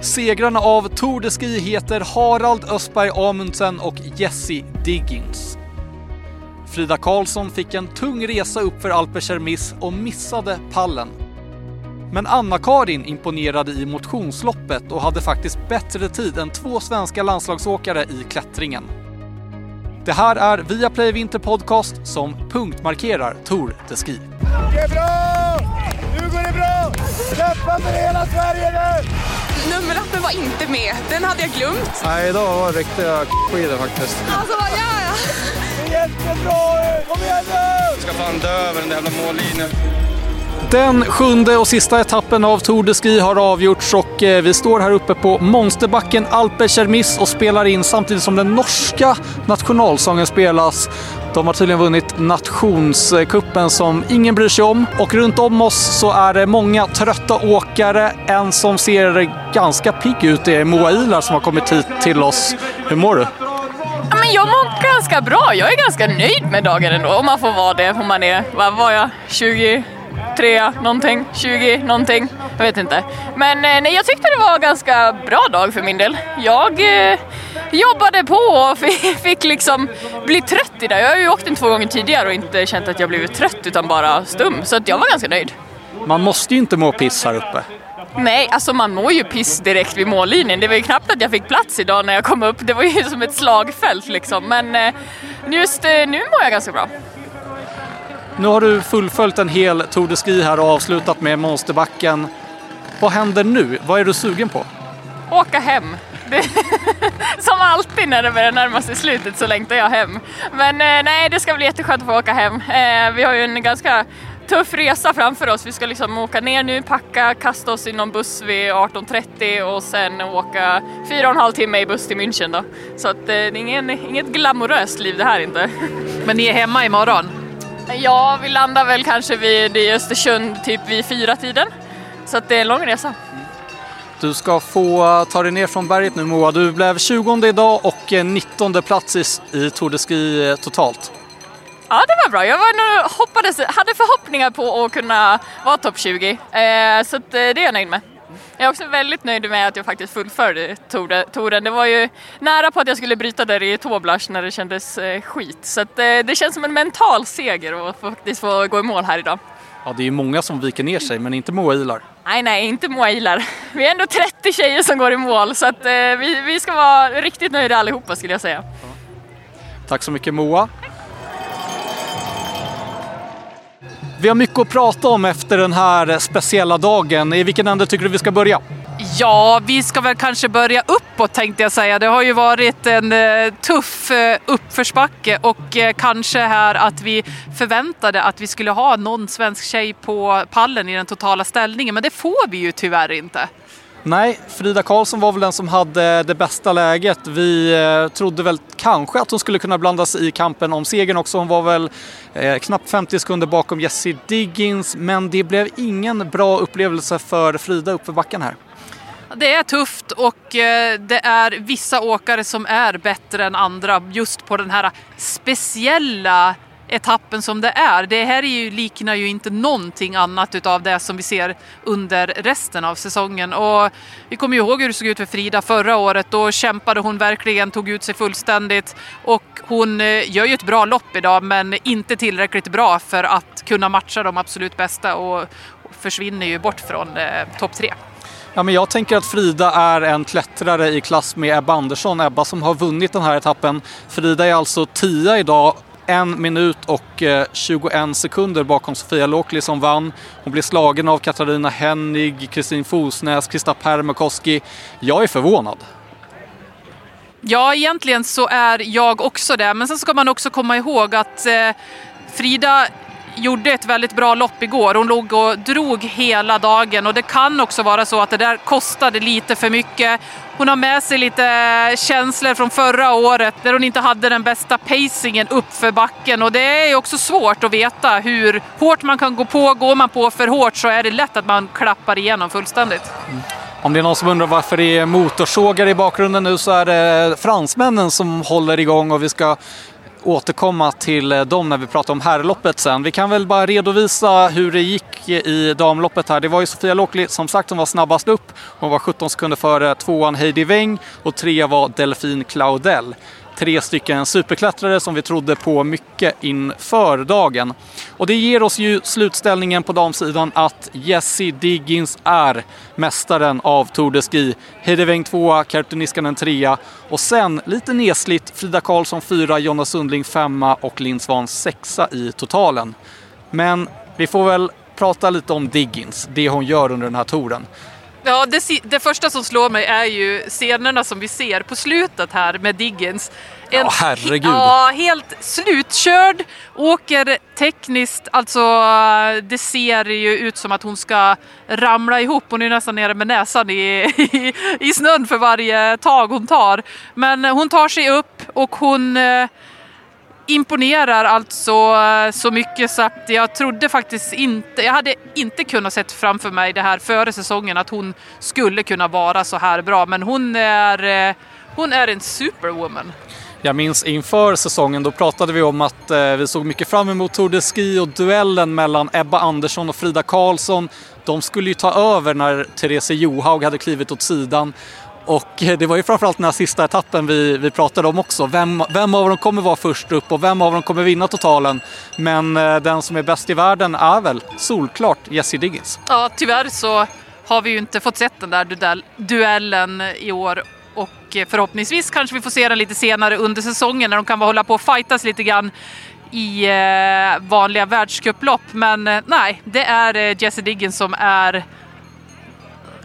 Segrarna av Tour de Ski heter Harald Östberg Amundsen och Jesse Diggins. Frida Karlsson fick en tung resa upp för Alper Cermis och missade pallen. Men Anna-Karin imponerade i motionsloppet och hade faktiskt bättre tid än två svenska landslagsåkare i klättringen. Det här är Viaplay Vinter Podcast som punktmarkerar Tour de Ski. Det är bra! Nu går det bra! Kämpa för hela Sverige nu! Nummerlappen var inte med. Den hade jag glömt. Nej, idag var det riktiga skidor faktiskt. Alltså, ja, ja. Det är jättebra! Kom igen nu! Jag ska fan dö över den där jävla mållinjen. Den sjunde och sista etappen av Tour de Ski har avgjorts och eh, vi står här uppe på monsterbacken Alpe Cermis och spelar in samtidigt som den norska nationalsången spelas. De har tydligen vunnit nationskuppen som ingen bryr sig om och runt om oss så är det många trötta åkare. En som ser ganska pigg ut är Moa Ilar som har kommit hit till oss. Hur mår du? Ja, men jag mår ganska bra. Jag är ganska nöjd med dagen ändå. Om man får vara det. Om man är, vad var jag, 20? 23 någonting, 20 någonting. Jag vet inte. Men eh, nej, jag tyckte det var en ganska bra dag för min del. Jag eh, jobbade på och fick, liksom bli trött idag. Jag har ju åkt den två gånger tidigare och inte känt att jag blivit trött utan bara stum. Så att jag var ganska nöjd. Man måste ju inte må piss här uppe. Nej, alltså man mår ju piss direkt vid mållinjen. Det var ju knappt att jag fick plats idag när jag kom upp. Det var ju som ett slagfält liksom. Men eh, just eh, nu mår jag ganska bra. Nu har du fullföljt en hel Tour de Ski här och avslutat med Monsterbacken. Vad händer nu? Vad är du sugen på? Åka hem. Det, som alltid när det börjar närma sig slutet så längtar jag hem. Men eh, nej, det ska bli jätteskönt att få åka hem. Eh, vi har ju en ganska tuff resa framför oss. Vi ska liksom åka ner nu, packa, kasta oss i någon buss vid 18.30 och sen åka fyra och en halv timme i buss till München då. Så att, eh, det är ingen, inget glamoröst liv det här inte. Men ni är hemma imorgon? Ja, vi landar väl kanske vid i Östersund typ vid fyra tiden. Så att det är en lång resa. Du ska få ta dig ner från berget nu Moa. Du blev 20 idag och 19 plats i, Tour de Ski totalt. Ja, det var bra. Jag var nu, hoppades, hade förhoppningar på att kunna vara topp 20. Eh, så det är jag nöjd med. Jag är också väldigt nöjd med att jag faktiskt fullföljde touren. Det var ju nära på att jag skulle bryta där i Toblach när det kändes eh, skit. Så eh, det känns som en mental seger att faktiskt få gå i mål här idag. Ja, det är ju många som viker ner sig, men inte Moa Ilar. Nej, nej, inte Moa Ilar. Vi är ändå 30 tjejer som går i mål, så att, eh, vi, vi ska vara riktigt nöjda allihopa skulle jag säga. Tack så mycket Moa. Vi har mycket att prata om efter den här speciella dagen. I vilken ände tycker du vi ska börja? Ja, vi ska väl kanske börja uppåt tänkte jag säga. Det har ju varit en eh, tuff eh, uppförsbacke och eh, kanske här att vi förväntade att vi skulle ha någon svensk tjej på pallen i den totala ställningen, men det får vi ju tyvärr inte. Nej, Frida Karlsson var väl den som hade det bästa läget. Vi eh, trodde väl kanske att hon skulle kunna blanda sig i kampen om segern också. Hon var väl eh, knappt 50 sekunder bakom Jessie Diggins, men det blev ingen bra upplevelse för Frida uppför backen här. Det är tufft och eh, det är vissa åkare som är bättre än andra just på den här speciella etappen som det är. Det här är ju, liknar ju inte någonting annat utav det som vi ser under resten av säsongen. Och vi kommer ju ihåg hur det såg ut för Frida förra året. Då kämpade hon verkligen, tog ut sig fullständigt och hon eh, gör ju ett bra lopp idag men inte tillräckligt bra för att kunna matcha de absolut bästa och försvinner ju bort från eh, topp tre. Ja, men jag tänker att Frida är en klättrare i klass med Ebba Andersson. Ebba som har vunnit den här etappen. Frida är alltså tia idag en minut och eh, 21 sekunder bakom Sofia Lokli som vann. Hon blev slagen av Katarina Hennig, Kristin Fosnäs, Krista Permakoski. Jag är förvånad. Ja, egentligen så är jag också det. Men sen ska man också komma ihåg att eh, Frida gjorde ett väldigt bra lopp igår. Hon låg och drog hela dagen och det kan också vara så att det där kostade lite för mycket. Hon har med sig lite känslor från förra året där hon inte hade den bästa pacingen upp för backen och det är också svårt att veta hur hårt man kan gå på. Går man på för hårt så är det lätt att man klappar igenom fullständigt. Mm. Om det är någon som undrar varför det är motorsågar i bakgrunden nu så är det fransmännen som håller igång och vi ska återkomma till eh, dem när vi pratar om herrloppet sen. Vi kan väl bara redovisa hur det gick i damloppet här. Det var ju Sofia Lokli som sagt som var snabbast upp. Hon var 17 sekunder före tvåan Heidi Weng och trea var Delfin Claudel tre stycken superklättrare som vi trodde på mycket inför dagen. Och det ger oss ju slutställningen på damsidan att Jessie Diggins är mästaren av Tour de Ski. Hedeväng Weng tvåa, Kerttu Niskanen trea och sen lite nesligt Frida Karlsson fyra, Jonna Sundling femma och Linn Svan sexa i totalen. Men vi får väl prata lite om Diggins, det hon gör under den här touren. Ja, det, det, första som slår mig är ju scenerna som vi ser på slutet här med Diggins. En, ja, herregud. Ja, helt slutkörd, åker tekniskt, alltså det ser ju ut som att hon ska ramla ihop. Hon är nästan nere med näsan i, i, i snön för varje tag hon tar. Men hon tar sig upp och hon eh, imponerar alltså eh, så mycket så att jag trodde faktiskt inte, jag hade inte kunnat sett framför mig det här före säsongen att hon skulle kunna vara så här bra. Men hon är, eh, hon är en superwoman. Jag minns inför säsongen, då pratade vi om att eh, vi såg mycket fram emot Tour de Ski och duellen mellan Ebba Andersson och Frida Karlsson. De skulle ju ta över när Therese Johaug hade klivit åt sidan. Och eh, det var ju framförallt den här sista etappen vi, vi pratade om också. Vem, vem av dem kommer vara först upp och vem av dem kommer vinna totalen? Men eh, den som är bäst i världen är väl solklart Jessie Diggins. Ja, tyvärr så har vi ju inte fått sett den där duellen i år och eh, förhoppningsvis kanske vi får se den lite senare under säsongen när de kan hålla på och fightas lite grann i vanliga världscuplopp. Men nej, det är Jessie Diggins som är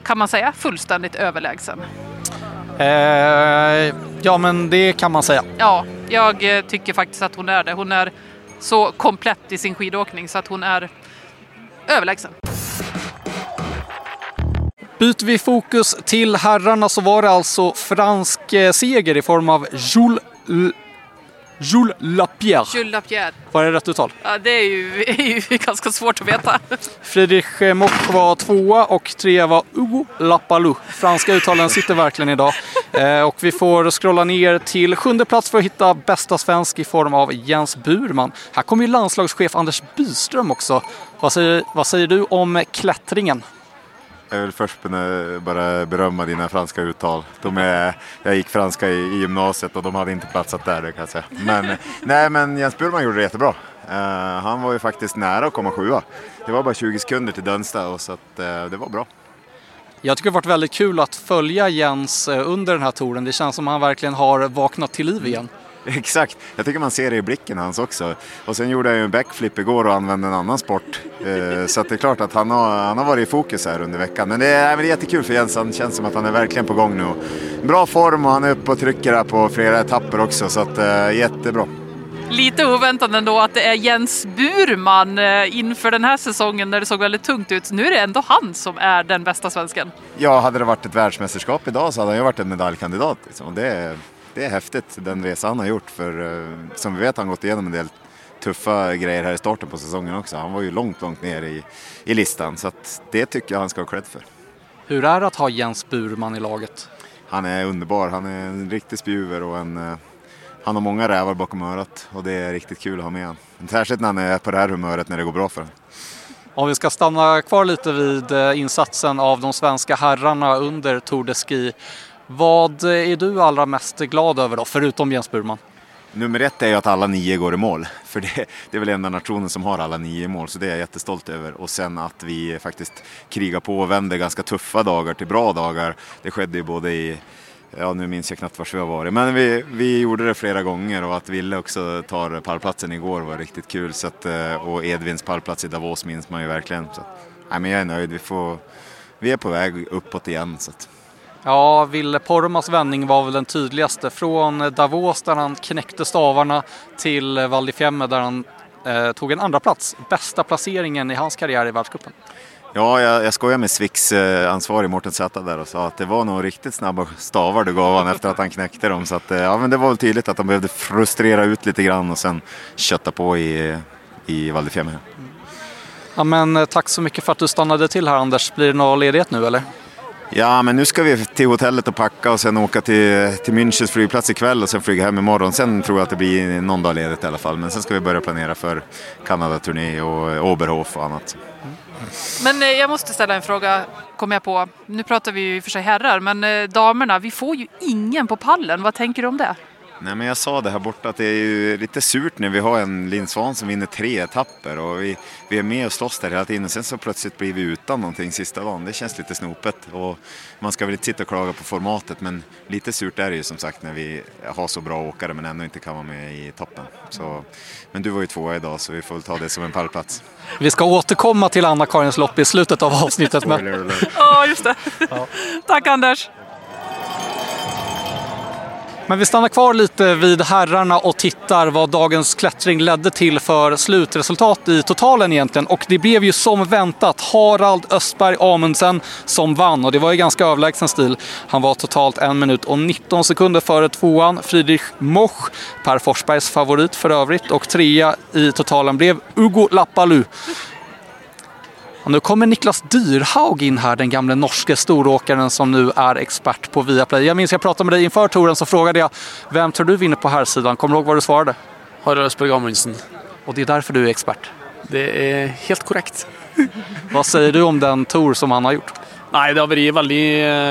kan man säga, fullständigt överlägsen? Eh, ja, men det kan man säga. Ja, jag eh, tycker faktiskt att hon är det. Hon är så komplett i sin skidåkning så att hon är överlägsen. Byter vi fokus till herrarna så var det alltså fransk eh, seger i form av Jules Jules Lapierre. Jules Lapierre. Var det rätt uttal? Ja, det är ju, är ju ganska svårt att veta. Friedrich Mock var tvåa och trea var Hugo Lapalou. Franska uttalen sitter verkligen idag. Eh, och vi får scrolla ner till sjunde plats för att hitta bästa svensk i form av Jens Burman. Här kommer ju landslagschef Anders Byström också. Vad säger, vad säger du om klättringen? Jag vill först bara berömma dina franska uttal. De är, jag gick franska i, i gymnasiet och de hade inte platsat där, det kan jag säga. Men, nej, men Jens Burman gjorde det jättebra. Uh, han var ju faktiskt nära att komma sjua. Det var bara 20 sekunder till Dönsta och så att, uh, det var bra. Jag tycker det har varit väldigt kul att följa Jens eh, under den här touren. Det känns som att han verkligen har vaknat till liv igen. Exakt, jag tycker man ser det i blicken hans också. Och sen gjorde jag ju en backflip igår och använde en annan sport. Eh, så det är klart att han har, han har varit i fokus här under veckan. Men det är, det är jättekul för Jens, han känns som att han är verkligen på gång nu. Bra form och han är uppe och trycker här på flera etapper också, så att, eh, jättebra. Lite oväntat ändå att det är Jens Burman eh, inför den här säsongen när det såg väldigt tungt ut. Nu är det ändå han som är den bästa svensken. Ja, hade det varit ett världsmästerskap idag så hade han ju varit en medaljkandidat. Liksom. Det, det är häftigt den resa han har gjort för eh, som vi vet har han gått igenom en del tuffa grejer här i starten på säsongen också. Han var ju långt, långt ner i, i listan så att det tycker jag han ska ha cred för. Hur är det att ha Jens Burman i laget? Han är underbar. Han är en riktig spjuver och en, eh, han har många rävar bakom örat och det är riktigt kul att ha med honom. Särskilt när han är på det här humöret när det går bra för honom. Om vi ska stanna kvar lite vid eh, insatsen av de svenska herrarna under Tour de Ski. Vad är du allra mest glad över då, förutom Jens Burman? Nummer ett är ju att alla nio går i mål. För det, det är väl enda nationen som har alla nio i mål, så det är jag jättestolt över. Och sen att vi faktiskt krigar på och vänder ganska tuffa dagar till bra dagar. Det skedde ju både i, ja nu minns jag knappt var vi har varit, men vi, vi gjorde det flera gånger och att Ville också tar pallplatsen igår var riktigt kul. Så att, eh, och Edvins pallplats i Davos minns man ju verkligen. Så, nej, men jag är nöjd, vi, får, vi är på väg uppåt igen. Så att, Ja, Ville Poromas vändning var väl den tydligaste. Från Davos där han knäckte stavarna till Val där han eh, tog en andra plats. Bästa placeringen i hans karriär i världscupen. Ja, jag, jag skojar med Swix eh, ansvarig Mårten Zäta där och sa att det var nog riktigt snabba stavar du gav han efter att han knäckte dem. Så att, eh, ja, men det var väl tydligt att han behövde frustrera ut lite grann och sen kötta på i, i Val. Ja, men, eh, tack så mycket för att du stannade till här Anders. Blir det någon ledighet nu eller? Ja, men nu ska vi till hotellet och packa och sen åka till, till Münchens flygplats ikväll och sen flyga hem imorgon. Sen tror jag att det blir någon dag ledigt i alla fall. Men sen ska vi börja planera för Kanada-turné och Oberhof och annat. Men eh, jag måste ställa en fråga, kom jag på. Nu pratar vi ju i och för sig herrar, men eh, damerna, vi får ju ingen på pallen. Vad tänker du om det? Nej, men jag sa det här borta att det är ju lite surt när vi har en Linn Svan som vinner tre etapper och vi, vi är med och slåss där hela tiden. Sen så plötsligt blir vi utan någonting sista dagen. Det känns lite snopet och man ska väl inte sitta och klaga på formatet men lite surt är det ju som sagt när vi har så bra åkare men ändå inte kan vara med i toppen. Så, men du var ju tvåa idag så vi får väl ta det som en pallplats. Vi ska återkomma till Anna-Karins lopp i slutet av avsnittet. Men... Ja, just det. Tack Anders. Men vi stannar kvar lite vid herrarna och tittar vad dagens klättring ledde till för slutresultat i totalen egentligen. Och det blev ju som väntat Harald Östberg Amundsen som vann och det var ju ganska överlägsen stil. Han var totalt en minut och 19 sekunder före tvåan Friedrich Moch, Per Forsbergs favorit för övrigt. Och trea i totalen blev Ugo Lappalu. Och nu kommer Niklas Dyrhaug in här, den gamle norske storåkaren som nu är expert på Viaplay. Jag minns jag pratade med dig inför touren så frågade jag vem tror du vinner på här sidan? Kommer du ihåg vad du svarade? Harald Østberg Amundsen. Och det är därför du är expert. Det är helt korrekt. Vad säger du om den tour som han har gjort? Nei, det har vært veldig,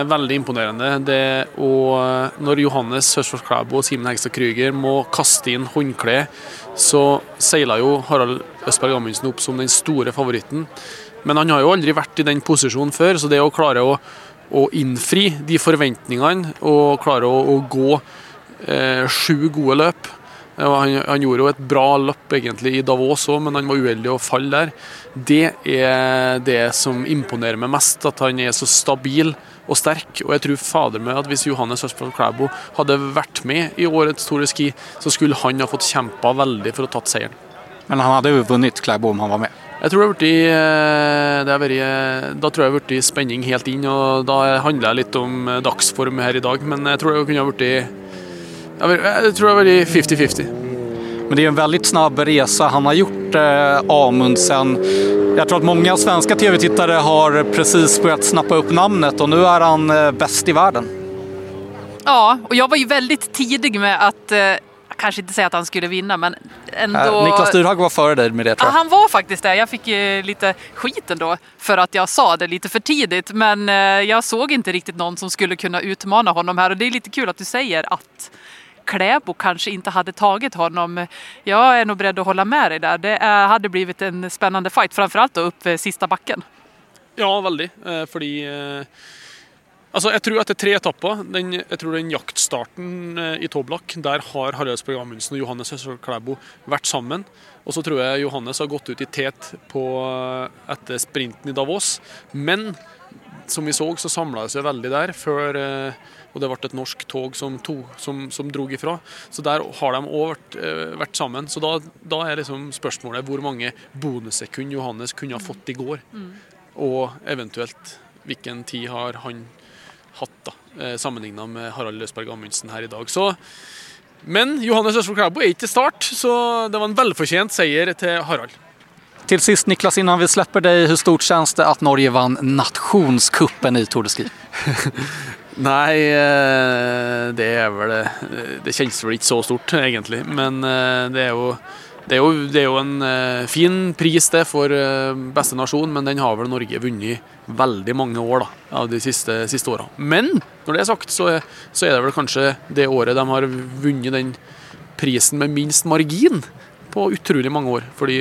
veldig imponerende. Det, og når Johannes Hørsfors Klæbo og Simen Hegstad Krüger må kaste inn håndkle, så seiler jo Harald Østberg Amundsen opp som den store favoritten. Men han har jo aldri vært i den posisjonen før, så det å klare å, å innfri de forventningene og klare å, å gå eh, sju gode løp eh, han, han gjorde jo et bra løp egentlig i Davos òg, men han var uheldig å falle der. Det er det som imponerer meg mest, at han er så stabil og sterk. Og jeg tror fader meg at hvis Johannes Østfold Klæbo hadde vært med i årets Tour de Ski, så skulle han ha fått kjempa veldig for å tatt seieren. Men han hade ju vunnit Klæbo om han var med. Jeg tror det har blitt, eh, det har eh, Da tror jeg det har blitt spenning helt inn, og da handler det litt om eh, dagsform her i dag. Men jeg tror det kunne ha blitt Jeg tror det har vært 50-50. Men det är en väldigt snabb resa han har gjort, eh, Amundsen. Jag tror att många svenska tv-tittare har precis börjat snappa upp namnet och nu är han eh, bäst i världen. Ja, och jag var ju väldigt tidig med att, eh, jag kanske inte säga att han skulle vinna, men ändå... Eh, Niklas Dyrhaug var före dig med det Ja, tror jag. han var faktiskt det. Jag fick ju lite skit ändå för att jag sa det lite för tidigt. Men eh, jag såg inte riktigt någon som skulle kunna utmana honom här. Och det är lite kul att du säger att Kläbo kanske inte hade tagit honom. Jag är nog beredd att hålla med dig där. Det eh, hade blivit en spännande fight, framförallt då upp eh, sista backen. Ja. Eh, fordi eh, Altså, jeg tror etter tre etapper, den, jeg tror den jaktstarten eh, i Toblach, der har Harald Østberg Amundsen og Johannes Høsvold Klæbo vært sammen. Og så tror jeg Johannes har gått ut i tet på, eh, etter sprinten i Davos. Men som vi så, så samla det seg veldig der før eh, Og det ble et norsk tog som, to, som, som drog ifra. Så der har de òg vært, vært sammen. Så da, da er liksom spørsmålet hvor mange bonussekund Johannes kunne ha fått i går. Og eventuelt hvilken tid har han hatt, da, eh, sammenligna med Harald Løsberg Amundsen her i dag. Så, men Johannes Østfold Klæbo er ikke til start, så det var en velfortjent seier til Harald. Till sist Niklas, innan vi släpper dig, hur stort känns det att Norge vann nationskuppen i Tour de Ski? Nei, eh, det er vel eh, Det kjennes vel ikke så stort, egentlig. Men det er jo, det er jo, det er jo en eh, fin pris det for eh, beste nasjon, men den har vel Norge vunnet veldig mange år da, av de siste, siste åra. Men når det er sagt, så er, så er det vel kanskje det året de har vunnet den prisen med minst margin på utrolig mange år. Fordi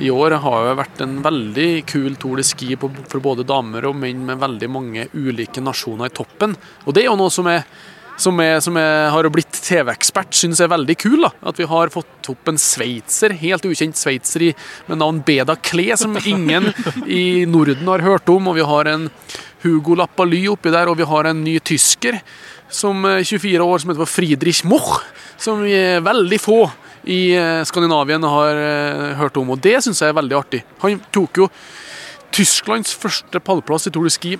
i år har det vært en veldig kul Tour de Ski på, for både damer og menn med veldig mange ulike nasjoner i toppen. Og det er jo noe som, er, som, er, som er, har blitt TV-ekspert syns er veldig kul. da. At vi har fått opp en sveitser, helt ukjent sveitser med navn Beda Klee, som ingen i Norden har hørt om. Og vi har en Hugo Lappaly oppi der, og vi har en ny tysker som eh, er 24 år som heter Friedrich Moch, som vi er veldig få i eh, Skandinavien har eh, hørt om, og det syns jeg er veldig artig. Han tok jo Tysklands første pallplass i Tour de Ski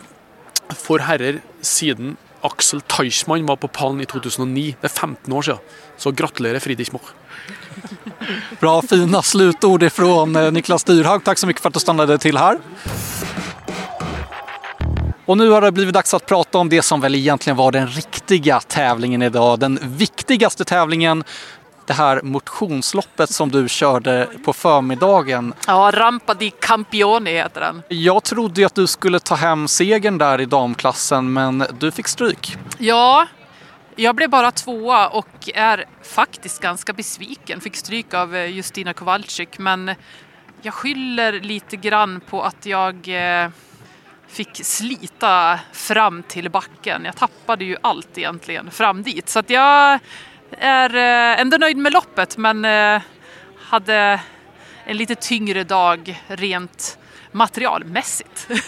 for herrer siden Axel Teichmann var på pallen i 2009. Det är 15 år sedan. Så gratulerar Friedrich Moch. Bra fina slutord ifrån eh, Niklas Dyrhaug. Tack så mycket för att du stannade till här. Och nu har det blivit dags att prata om det som väl egentligen var den riktiga tävlingen idag. Den viktigaste tävlingen. Det här motionsloppet som du körde på förmiddagen. Ja, Rampa di Campioni heter den. Jag trodde ju att du skulle ta hem segern där i damklassen men du fick stryk. Ja, jag blev bara tvåa och är faktiskt ganska besviken. Fick stryk av eh, Justina Kowalczyk men jag skyller lite grann på att jag eh, fick slita fram till backen. Jag tappade ju allt egentligen fram dit. Så att jag är eh, ändå nöjd med loppet men eh, hade en lite tyngre dag rent materialmässigt.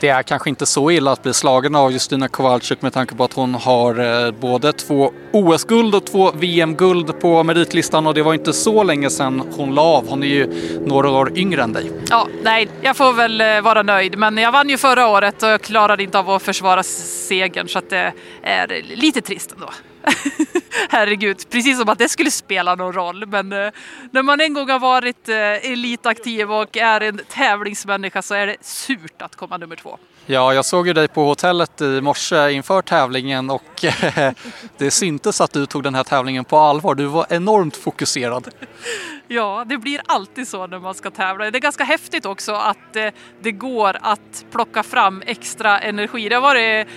Det är kanske inte så illa att bli slagen av Justina Kowalczyk med tanke på att hon har eh, både två OS-guld och två VM-guld på meritlistan och det var inte så länge sedan hon la av. Hon är ju några år yngre än dig. Ja, nej, jag får väl vara nöjd. Men jag vann ju förra året och jag klarade inte av att försvara segern så att det är lite trist ändå. Herregud, precis som att det skulle spela någon roll. Men eh, när man en gång har varit eh, elitaktiv och är en tävlingsmänniska så är det surt att komma nummer två. Ja, jag såg ju dig på hotellet i morse inför tävlingen och det syntes att du tog den här tävlingen på allvar. Du var enormt fokuserad. Ja, det blir alltid så när man ska tävla. Det är ganska häftigt också att eh, det går att plocka fram extra energi. Det har varit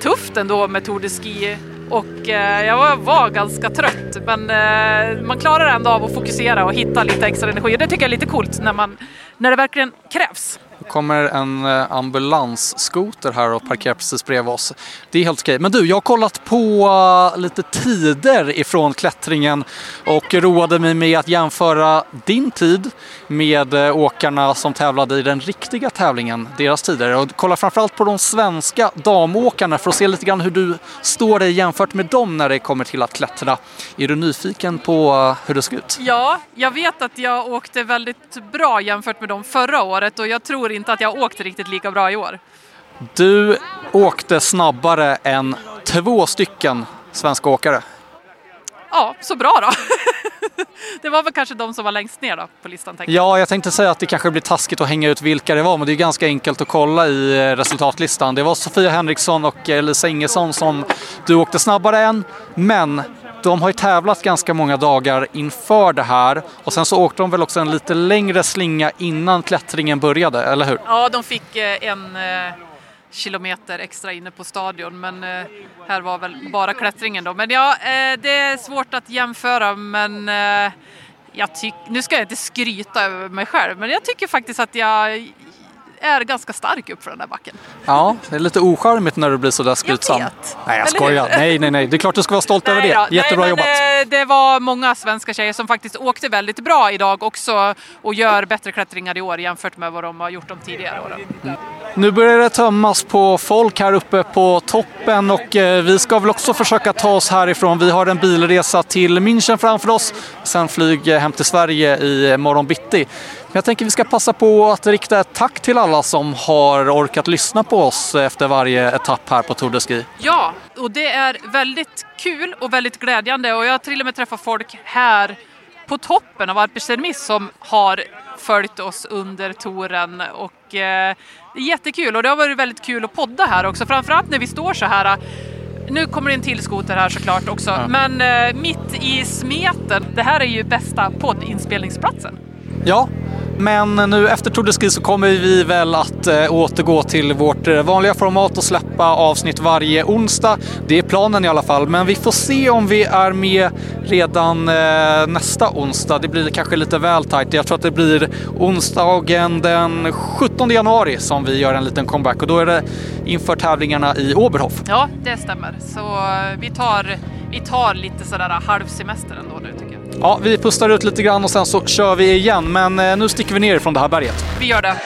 tufft ändå med Tour de Ski och eh, jag var, ganska trött men eh, man klarar ändå av att fokusera och hitta lite extra energi. Och det tycker jag är lite coolt när, man, när det verkligen krävs. Det kommer en eh, ambulansskoter här och parkerar precis bredvid oss. Det är helt okej. Men du, jag har kollat på eh, lite tider ifrån klättringen och roade mig med att jämföra din tid med eh, åkarna som tävlade i den riktiga tävlingen, deras tider. Och kolla framförallt på de svenska damåkarna för att se lite grann hur du står dig jämfört med dem när det kommer till att klättra. Är du nyfiken på hur det ser ut? Ja, jag vet att jag åkte väldigt bra jämfört med dem förra året och jag tror inte att jag åkt riktigt lika bra i år. Du åkte snabbare än två stycken svenska åkare. Ja, så bra då. det var väl kanske de som var längst ner då på listan. Tänkte. Ja, jag tänkte säga att det kanske blir taskigt att hänga ut vilka det var, men det är ganska enkelt att kolla i eh, resultatlistan. Det var Sofia Henriksson och Lisa Ingesson som du åkte snabbare än, men de har ju tävlat ganska många dagar inför det här och sen så åkte de väl också en lite längre slinga innan klättringen började, eller hur? Ja, de fick eh, en eh, kilometer extra inne på stadion men eh, här var väl bara klättringen då. Men ja, det är svårt att jämföra men jag tyck, nu ska jag inte skryta över mig själv men jag tycker faktiskt att jag är ganska stark upp för den där backen. Ja, det är lite ocharmigt när du blir så där skrytsam. Jag vet. Nej, jag skojar. Nej, nej, nej. Det är klart du ska vara stolt Nej över då. det. Jättebra Nej, men, jobbat. eh, Det var många svenska tjejer som faktiskt åkte väldigt bra idag också och gör bättre klättringar i år jämfört med vad de har gjort de tidigare åren. Nu börjar det tömmas på folk här uppe på toppen och eh, vi ska väl också försöka ta oss härifrån. Vi har en bilresa till München framför oss, sen flyg hem till Sverige i morgon bitti. Jag tänker vi ska passa på att rikta ett tack till alla som har orkat lyssna på oss efter varje etapp här på Tour de Ski. Ja, och det är väldigt kul och väldigt glädjande och jag har till och med träffat folk här på toppen av Alpestermiss som har följt oss under touren och eh, det är jättekul och det har varit väldigt kul att podda här också framförallt när vi står så här nu kommer det en till skoter här såklart också, Ja. men eh, mitt i smeten. Det här är ju bästa poddinspelningsplatsen. Ja, men nu efter Tour de Ski så kommer vi väl att eh, återgå till vårt eh, vanliga format och släppa avsnitt varje onsdag. Det är planen i alla fall, men vi får se om vi är med redan eh, nästa onsdag. Det blir kanske lite väl tajt. Jag tror att det blir onsdagen den 17 januari som vi gör en liten comeback och då är det inför tävlingarna i Oberhof. Ja, det stämmer. Så eh, vi tar, vi tar lite sådär eh, halvsemester ändå nu. Ja, vi pustar ut lite grann och sen så kör vi igen, men eh, nu sticker vi ner från det här berget. Vi gör det.